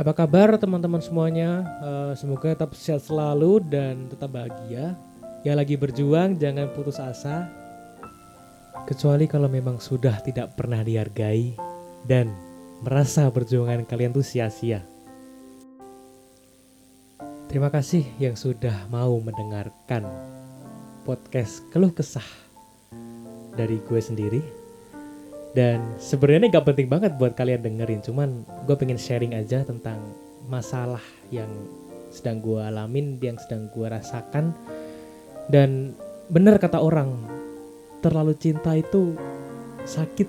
Apa kabar teman-teman semuanya? Eh, semoga tetap sehat selalu dan tetap bahagia. Yang lagi berjuang jangan putus asa. Kecuali kalau memang sudah tidak pernah dihargai dan merasa perjuangan kalian tuh sia-sia. Terima kasih yang sudah mau mendengarkan podcast keluh kesah dari gue sendiri. Dan sebenarnya nggak penting banget buat kalian dengerin, cuman gue pengen sharing aja tentang masalah yang sedang gue alamin, yang sedang gue rasakan. Dan bener kata orang, terlalu cinta itu sakit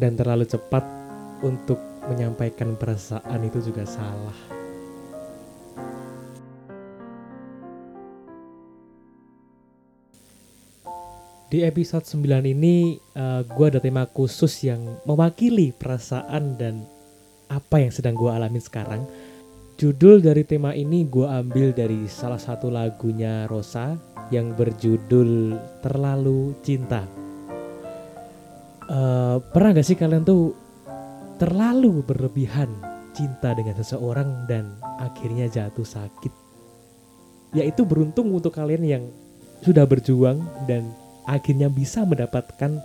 dan terlalu cepat untuk menyampaikan perasaan itu juga salah. Di episode 9 ini uh, gue ada tema khusus yang mewakili perasaan dan apa yang sedang gue alami sekarang. Judul dari tema ini gue ambil dari salah satu lagunya Rosa yang berjudul Terlalu Cinta. Uh, pernah gak sih kalian tuh terlalu berlebihan cinta dengan seseorang dan akhirnya jatuh sakit? Yaitu beruntung untuk kalian yang sudah berjuang dan akhirnya bisa mendapatkan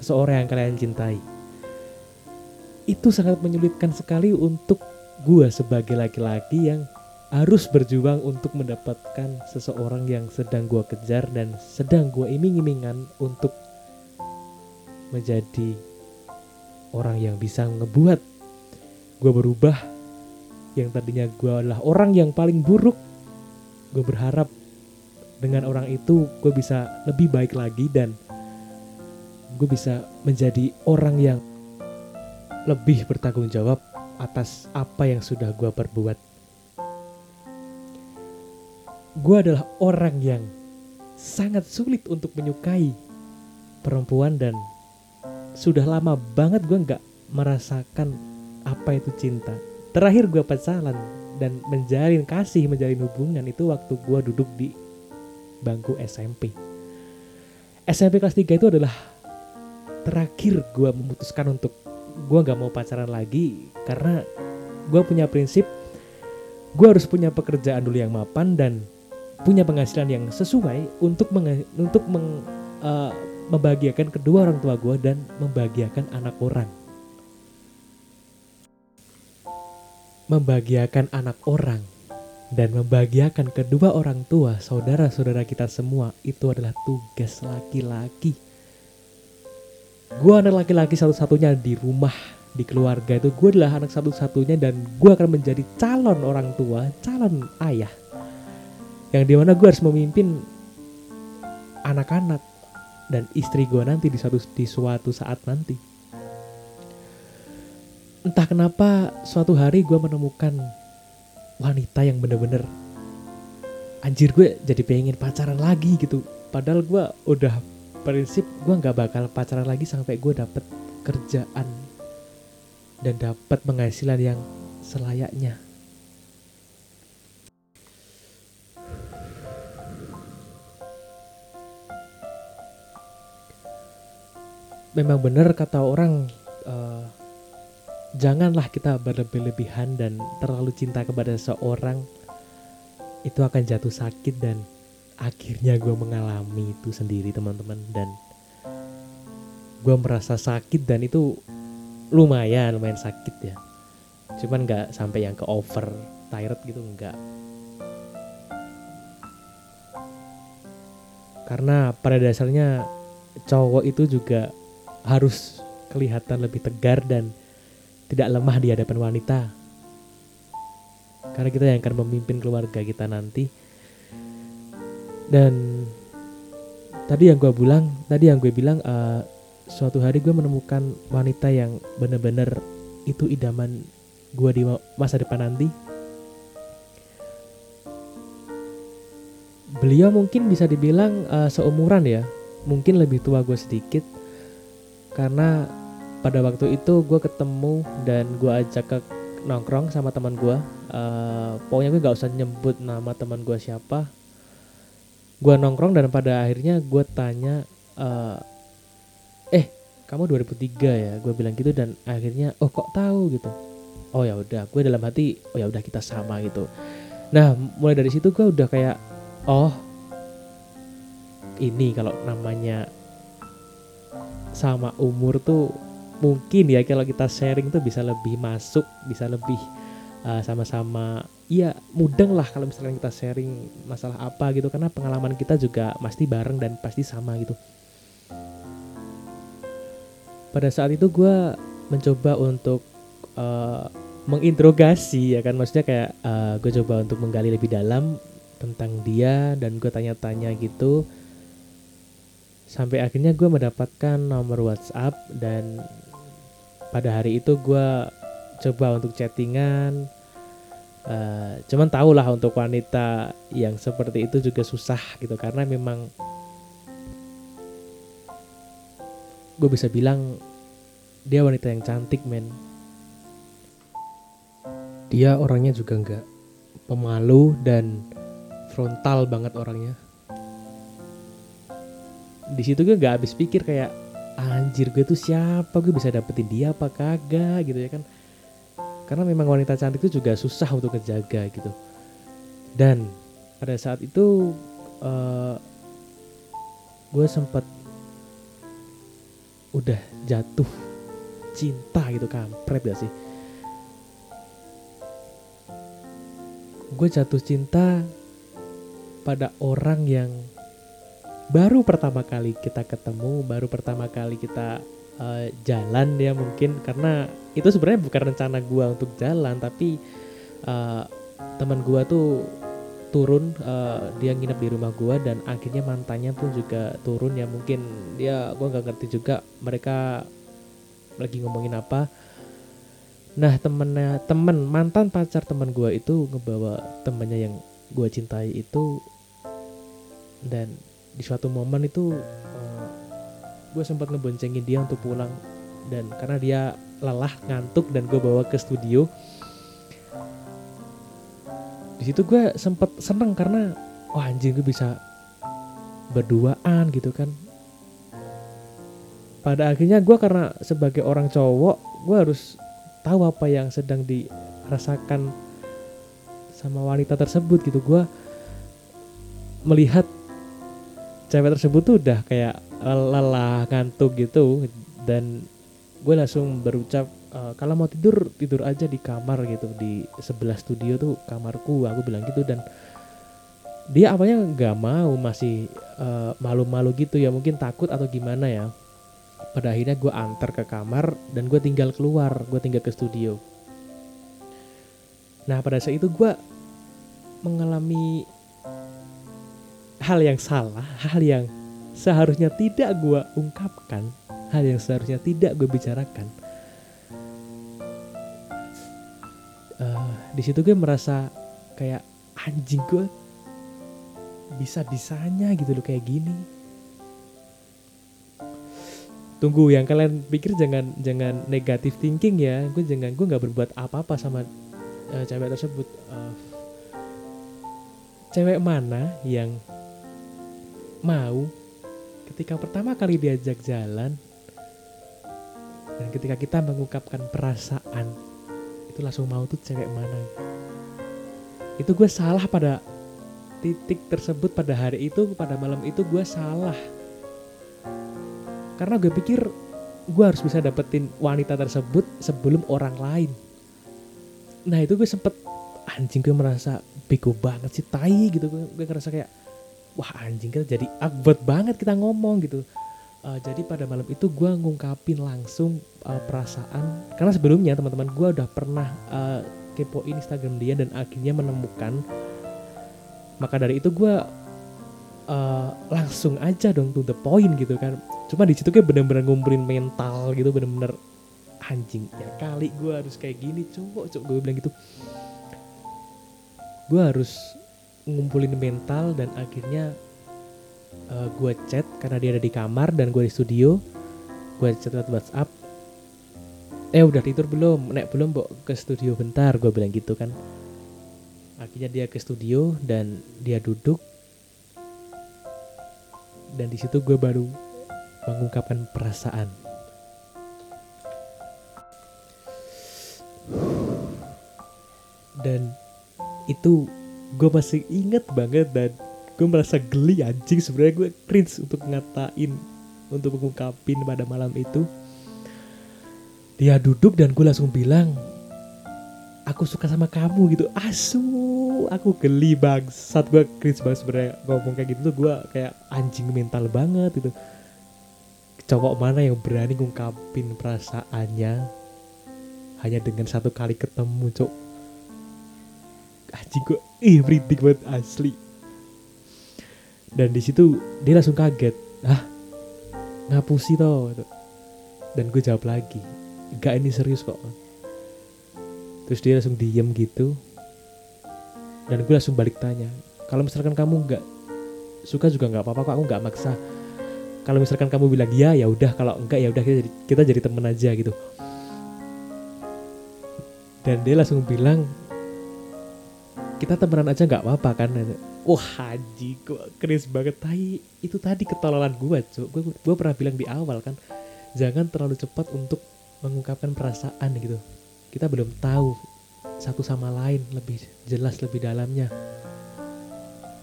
seseorang yang kalian cintai. Itu sangat menyulitkan sekali untuk gue sebagai laki-laki yang harus berjuang untuk mendapatkan seseorang yang sedang gue kejar dan sedang gue iming-imingan untuk menjadi orang yang bisa ngebuat gue berubah yang tadinya gue adalah orang yang paling buruk gue berharap dengan orang itu gue bisa lebih baik lagi dan gue bisa menjadi orang yang lebih bertanggung jawab atas apa yang sudah gue perbuat. Gue adalah orang yang sangat sulit untuk menyukai perempuan dan sudah lama banget gue nggak merasakan apa itu cinta. Terakhir gue pacaran dan menjalin kasih, menjalin hubungan itu waktu gue duduk di bangku SMP. SMP kelas 3 itu adalah terakhir gue memutuskan untuk gue gak mau pacaran lagi karena gue punya prinsip gue harus punya pekerjaan dulu yang mapan dan punya penghasilan yang sesuai untuk meng, untuk meng, uh, membahagiakan kedua orang tua gue dan membahagiakan anak orang. Membahagiakan anak orang dan membahagiakan kedua orang tua, saudara-saudara kita semua itu adalah tugas laki-laki. Gue anak laki-laki satu-satunya di rumah, di keluarga itu gue adalah anak satu-satunya dan gue akan menjadi calon orang tua, calon ayah. Yang di mana gue harus memimpin anak-anak dan istri gue nanti di suatu, di suatu saat nanti. Entah kenapa suatu hari gue menemukan wanita yang bener-bener anjir gue jadi pengen pacaran lagi gitu. Padahal gue udah prinsip gue nggak bakal pacaran lagi sampai gue dapet kerjaan dan dapat penghasilan yang selayaknya. Memang benar kata orang uh, janganlah kita berlebih-lebihan dan terlalu cinta kepada seseorang itu akan jatuh sakit dan akhirnya gue mengalami itu sendiri teman-teman. Dan gue merasa sakit dan itu lumayan lumayan sakit ya. Cuman nggak sampai yang ke over tired gitu nggak. Karena pada dasarnya cowok itu juga harus kelihatan lebih tegar dan tidak lemah di hadapan wanita. Karena kita yang akan memimpin keluarga kita nanti. Dan tadi yang gue bilang, tadi yang gue bilang, uh, suatu hari gue menemukan wanita yang benar-benar itu idaman gue di masa depan nanti. Beliau mungkin bisa dibilang uh, seumuran ya, mungkin lebih tua gue sedikit, karena pada waktu itu gue ketemu dan gue ajak ke nongkrong sama teman gue uh, pokoknya gue gak usah nyebut nama teman gue siapa. Gue nongkrong dan pada akhirnya gue tanya uh, eh kamu 2003 ya? Gue bilang gitu dan akhirnya oh kok tahu? Gitu. Oh ya udah. Gue dalam hati oh ya udah kita sama gitu. Nah mulai dari situ gue udah kayak oh ini kalau namanya sama umur tuh mungkin ya kalau kita sharing tuh bisa lebih masuk bisa lebih uh, sama-sama ya mudeng lah kalau misalnya kita sharing masalah apa gitu. Karena pengalaman kita juga pasti bareng dan pasti sama gitu. Pada saat itu gue mencoba untuk uh, menginterogasi ya kan. Maksudnya kayak uh, eh, gue coba untuk menggali lebih dalam tentang dia dan gue tanya-tanya gitu. Sampai akhirnya gue mendapatkan nomor WhatsApp dan pada hari itu gue coba untuk chattingan. Uh, cuman tau lah untuk wanita yang seperti itu juga susah gitu karena memang gue bisa bilang dia wanita yang cantik men. Dia orangnya juga nggak pemalu dan frontal banget orangnya. Di situ gue gak habis pikir kayak anjir gue tuh siapa? Gue bisa dapetin dia apa kagak gitu ya kan? Karena memang wanita cantik itu juga susah untuk ngejaga gitu. Dan pada saat itu uh, gue sempet udah jatuh cinta gitu kampret gak sih? Gue jatuh cinta pada orang yang baru pertama kali kita ketemu, baru pertama kali kita uh, jalan ya mungkin. Karena itu sebenarnya bukan rencana gue untuk jalan tapi uh, teman gue tuh turun uh, dia nginep di rumah gue dan akhirnya mantannya pun juga turun ya mungkin. Dia gue nggak ngerti juga mereka lagi ngomongin apa. Nah temennya temen mantan pacar teman gue itu ngebawa temennya yang gue cintai itu dan di suatu momen itu uh, eh, gue sempat ngeboncengin dia untuk pulang. Dan karena dia lelah ngantuk dan gue bawa ke studio di situ gue sempet seneng karena wah anjing gue bisa berduaan gitu kan. Pada akhirnya gue karena sebagai orang cowok gue harus tahu apa yang sedang dirasakan sama wanita tersebut gitu. Gue melihat cewek tersebut tuh udah kayak lelah ngantuk gitu. Dan gue langsung berucap e, kalau mau tidur tidur aja di kamar gitu di sebelah studio tuh kamarku. Aku bilang gitu dan dia awalnya nggak mau masih uh, malu-malu gitu ya mungkin takut atau gimana ya. Pada akhirnya gue antar ke kamar dan gue tinggal keluar gue tinggal ke studio. Nah pada saat itu gue mengalami hal yang salah hal yang seharusnya tidak gue ungkapkan hal yang seharusnya tidak gue bicarakan. Uh, di situ gue merasa kayak anjing gue bisa bisanya gitu loh kayak gini. Tunggu yang kalian pikir jangan jangan negatif thinking ya. Gue jangan gue nggak berbuat apa-apa sama uh, cewek tersebut. Uh, cewek mana yang mau. Ketika pertama kali diajak jalan dan ketika kita mengungkapkan perasaan itu langsung mau tuh cewek mana. Itu gue salah pada titik tersebut pada hari itu pada malam itu gue salah. Karena gue pikir gue harus bisa dapetin wanita tersebut sebelum orang lain. Nah itu gue sempet anjing gue merasa bego banget sih tai gitu. Gue, gue ngerasa kayak wah anjing kita jadi akbat banget kita ngomong gitu. Uh, jadi pada malam itu gue ngungkapin langsung uh, perasaan karena sebelumnya teman-teman gue udah pernah uh, kepoin Instagram dia dan akhirnya menemukan maka dari itu gue uh, langsung aja dong to the point gitu kan. Cuma di situ kayak bener-bener ngumpulin mental gitu bener-bener anjing ya kali gue harus kayak gini coba coba gue bilang gitu. Gue harus ngumpulin mental dan akhirnya eh, uh, gue chat karena dia ada di kamar dan gue di studio. Gue chat lewat WhatsApp. Eh udah tidur belum? Nek belum bok ke studio bentar gue bilang gitu kan. Akhirnya dia ke studio dan dia duduk. Dan di situ gue baru mengungkapkan perasaan. Dan itu gue masih inget banget dan gue merasa geli anjing. Sebenarnya gue cringe untuk ngatain untuk mengungkapin pada malam itu. Dia duduk dan gue langsung bilang aku suka sama kamu gitu. Asu aku geli banget saat gue cringe banget sebenarnya ngomong kayak gitu tuh. Gue kayak anjing mental banget gitu cowok mana yang berani ngungkapin perasaannya hanya dengan satu kali ketemu cok anjing gue ih merinding banget asli. Dan di situ dia langsung kaget. Ah ngapusi toh dan gue jawab lagi enggak ini serius kok. Terus dia langsung diem gitu. Dan gue langsung balik tanya kalau misalkan kamu nggak suka juga nggak apa-apa kok aku nggak maksa. Kalau misalkan kamu bilang iya ya udah kalau enggak ya udah kita jadi kita jadi temen aja gitu. Dan dia langsung bilang kita temenan aja nggak apa-apa kan wah haji kok keris banget. Tai itu tadi ketololan gue cuy gue, gue pernah bilang di awal kan jangan terlalu cepat untuk mengungkapkan perasaan gitu. Kita belum tahu satu sama lain lebih jelas lebih dalamnya.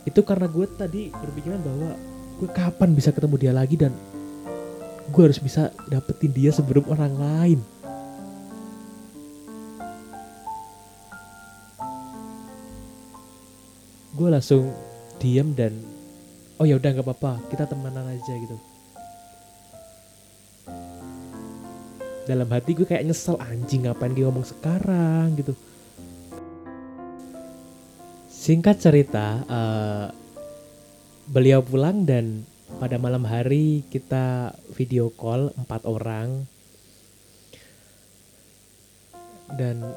Itu karena gue tadi berpikiran bahwa gue kapan bisa ketemu dia lagi dan gue harus bisa dapetin dia sebelum orang lain gue langsung diem dan oh ya udah nggak apa-apa kita temenan aja gitu. Dalam hati gue kayak nyesel anjing ngapain dia ngomong sekarang? gitu. Singkat cerita uh, beliau pulang dan pada malam hari kita video call empat orang. Dan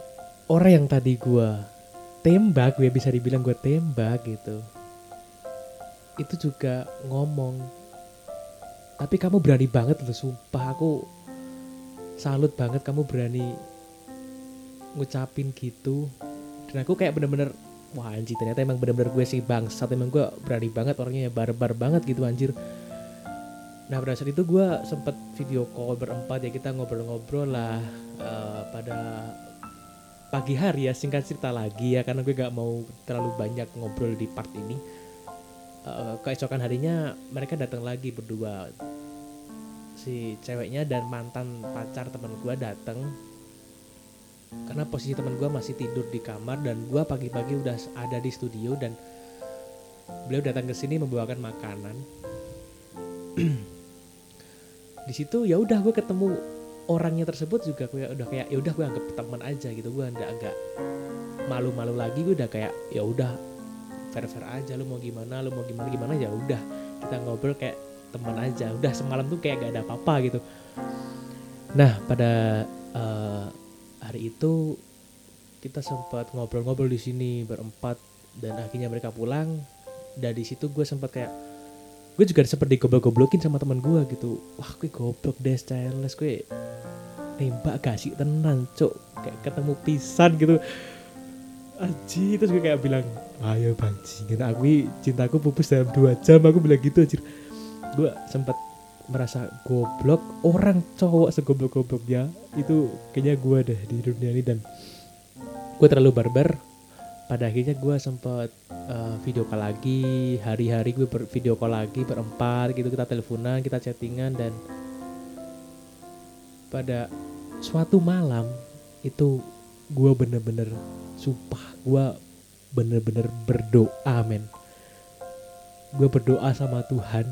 orang yang tadi gue tembak gue bisa dibilang gue tembak gitu. Itu juga ngomong tapi kamu berani banget loh sumpah aku salut banget kamu berani ngucapin gitu. Dan aku kayak bener-bener wah anjir ternyata emang bener-bener gue sih bangsat emang gue berani banget orangnya ya barbar banget gitu anjir. Nah pada saat itu gue sempet video call berempat ya kita ngobrol-ngobrol lah uh, pada pagi hari ya singkat cerita lagi ya karena gue gak mau terlalu banyak ngobrol di part ini. Uh, keesokan harinya mereka datang lagi berdua. Si ceweknya dan mantan pacar teman gue datang. Karena posisi teman gue masih tidur di kamar dan gue pagi-pagi udah ada di studio dan beliau datang ke sini membawakan makanan. Di situ ya udah gue ketemu orangnya tersebut juga gue udah kayak ya udah gue anggap teman aja gitu. Gue nggak agak malu-malu lagi gue udah kayak ya udah fair fair aja lu mau gimana lu mau gimana gimana ya udah kita ngobrol kayak teman aja. Udah semalam tuh kayak gak ada apa-apa gitu. Nah pada uh, hari itu kita sempat ngobrol-ngobrol di sini berempat dan akhirnya mereka pulang. Dan di situ gue sempat kayak gue juga sempat digoblok-goblokin sama teman gue gitu. Wah gue goblok deh childless gue nembak gak sih? Tenan cok kayak ketemu pisan gitu. Aji terus gue kayak bilang ayo banjingin aku cintaku pupus dalam dua jam. Aku bilang gitu anjir. Gue sempat merasa goblok. Orang cowok segoblok-gobloknya itu kayaknya gue deh di dunia ini dan gue terlalu barbar pada akhirnya gue sempat uh, video call lagi hari-hari gue ber video call lagi berempat gitu kita teleponan kita chattingan dan pada suatu malam itu gue bener-bener sumpah gue bener-bener berdoa men. Gue berdoa sama Tuhan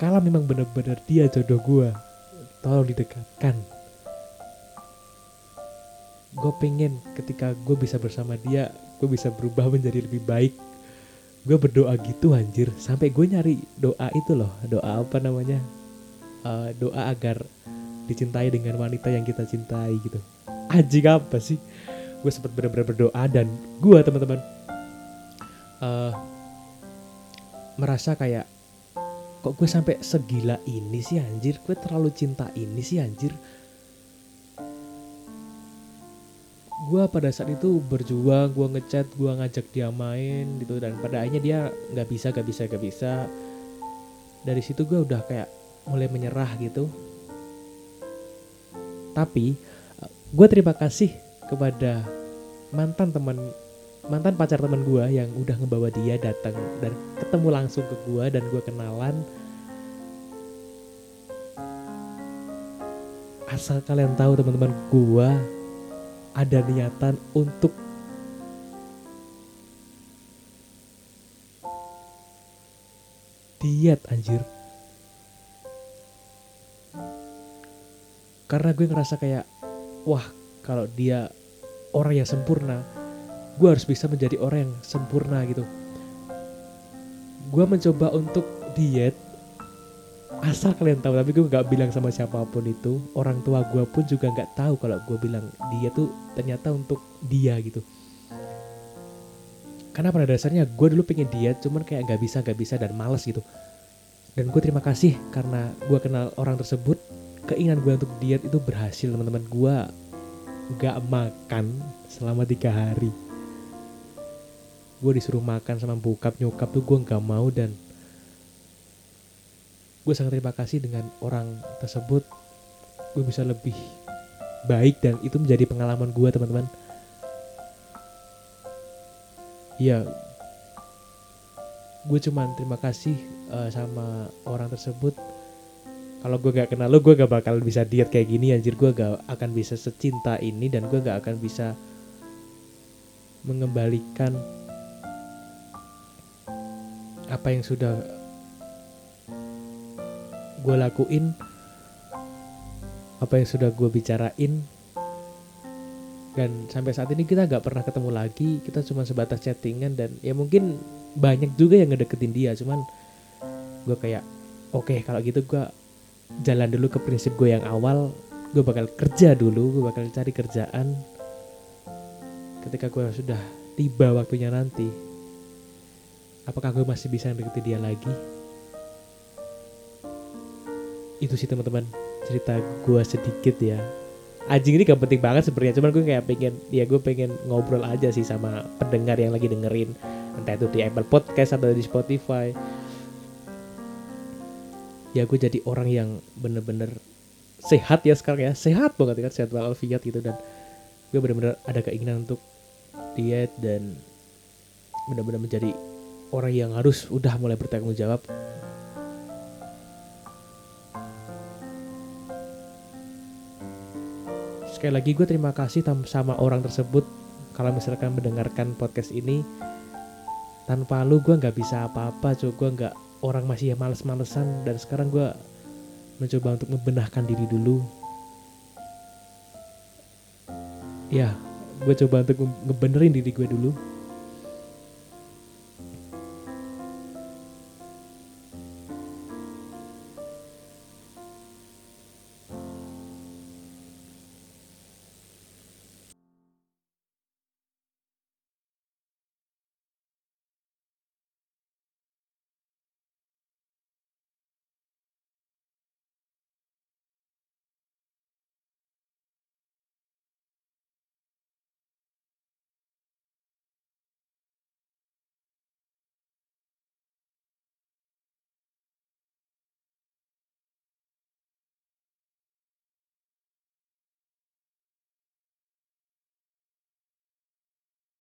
kalau memang benar-benar dia jodoh gue tolong didekatkan. Gue pengen ketika gue bisa bersama dia gue bisa berubah menjadi lebih baik. Gue berdoa gitu anjir. Sampai gue nyari doa itu loh. Doa apa namanya? Uh, doa agar dicintai dengan wanita yang kita cintai gitu. Anjing apa sih? Gue sempat benar-benar berdoa dan gue teman-teman uh, merasa kayak kok gue sampai segila ini sih anjir? Gue terlalu cinta ini sih anjir gue pada saat itu berjuang gue ngechat gue ngajak dia main gitu. Dan pada akhirnya dia nggak bisa gak bisa gak bisa. Dari situ gue udah kayak mulai menyerah gitu. Tapi gue terima kasih kepada mantan teman mantan pacar teman gue yang udah ngebawa dia datang dan ketemu langsung ke gue dan gue kenalan. Asal kalian tahu teman-teman gue ada niatan untuk diet anjir. Karena gue ngerasa kayak wah kalau dia orang yang sempurna gue harus bisa menjadi orang yang sempurna gitu. Gue mencoba untuk diet asal kalian tahu tapi gue nggak bilang sama siapa pun itu orang tua gue pun juga nggak tahu kalau gue bilang dia tuh ternyata untuk dia gitu. Karena pada dasarnya gue dulu pengen diet cuman kayak nggak bisa nggak bisa dan males gitu. Dan gue terima kasih karena gue kenal orang tersebut. Keinginan gue untuk diet itu berhasil teman-teman. Gue nggak makan selama tiga hari. Gue disuruh makan sama bokap nyokap tuh gue nggak mau dan gue sangat terima kasih dengan orang tersebut. Gue bisa lebih baik dan itu menjadi pengalaman gue teman-teman. Ya gue cuman terima kasih uh, sama orang tersebut. Kalau gue gak kenal lo gue gak bakal bisa diet kayak gini anjir. Gue gak akan bisa secinta ini dan gue gak akan bisa mengembalikan apa yang sudah gue lakuin apa yang sudah gue bicarain. Dan sampai saat ini kita nggak pernah ketemu lagi kita cuma sebatas chattingan dan ya mungkin banyak juga yang ngedeketin dia cuman gue kayak oke okay, kalau gitu gue jalan dulu ke prinsip gue yang awal gue bakal kerja dulu gue bakal cari kerjaan. Ketika gue sudah tiba waktunya nanti apakah gue masih bisa ngedeketin dia lagi itu sih teman-teman. Cerita gue sedikit ya. Anjing ini gak penting banget sebenarnya. Cuman gue kayak pengen ya gue pengen ngobrol aja sih sama pendengar yang lagi dengerin. Entah itu di Apple Podcast atau di Spotify. Ya gue jadi orang yang bener-bener sehat ya sekarang ya. Sehat banget kan sehat walafiat gitu. Dan gue bener-bener ada keinginan untuk diet dan bener-bener menjadi orang yang harus udah mulai bertanggung jawab sekali lagi gue terima kasih sama orang tersebut. Kalau misalkan mendengarkan podcast ini tanpa lu gue nggak bisa apa-apa cuy gue nggak orang masih ya males-malesan. Dan sekarang gue mencoba untuk membenahkan diri dulu. Ya gue coba untuk ngebenerin diri gue dulu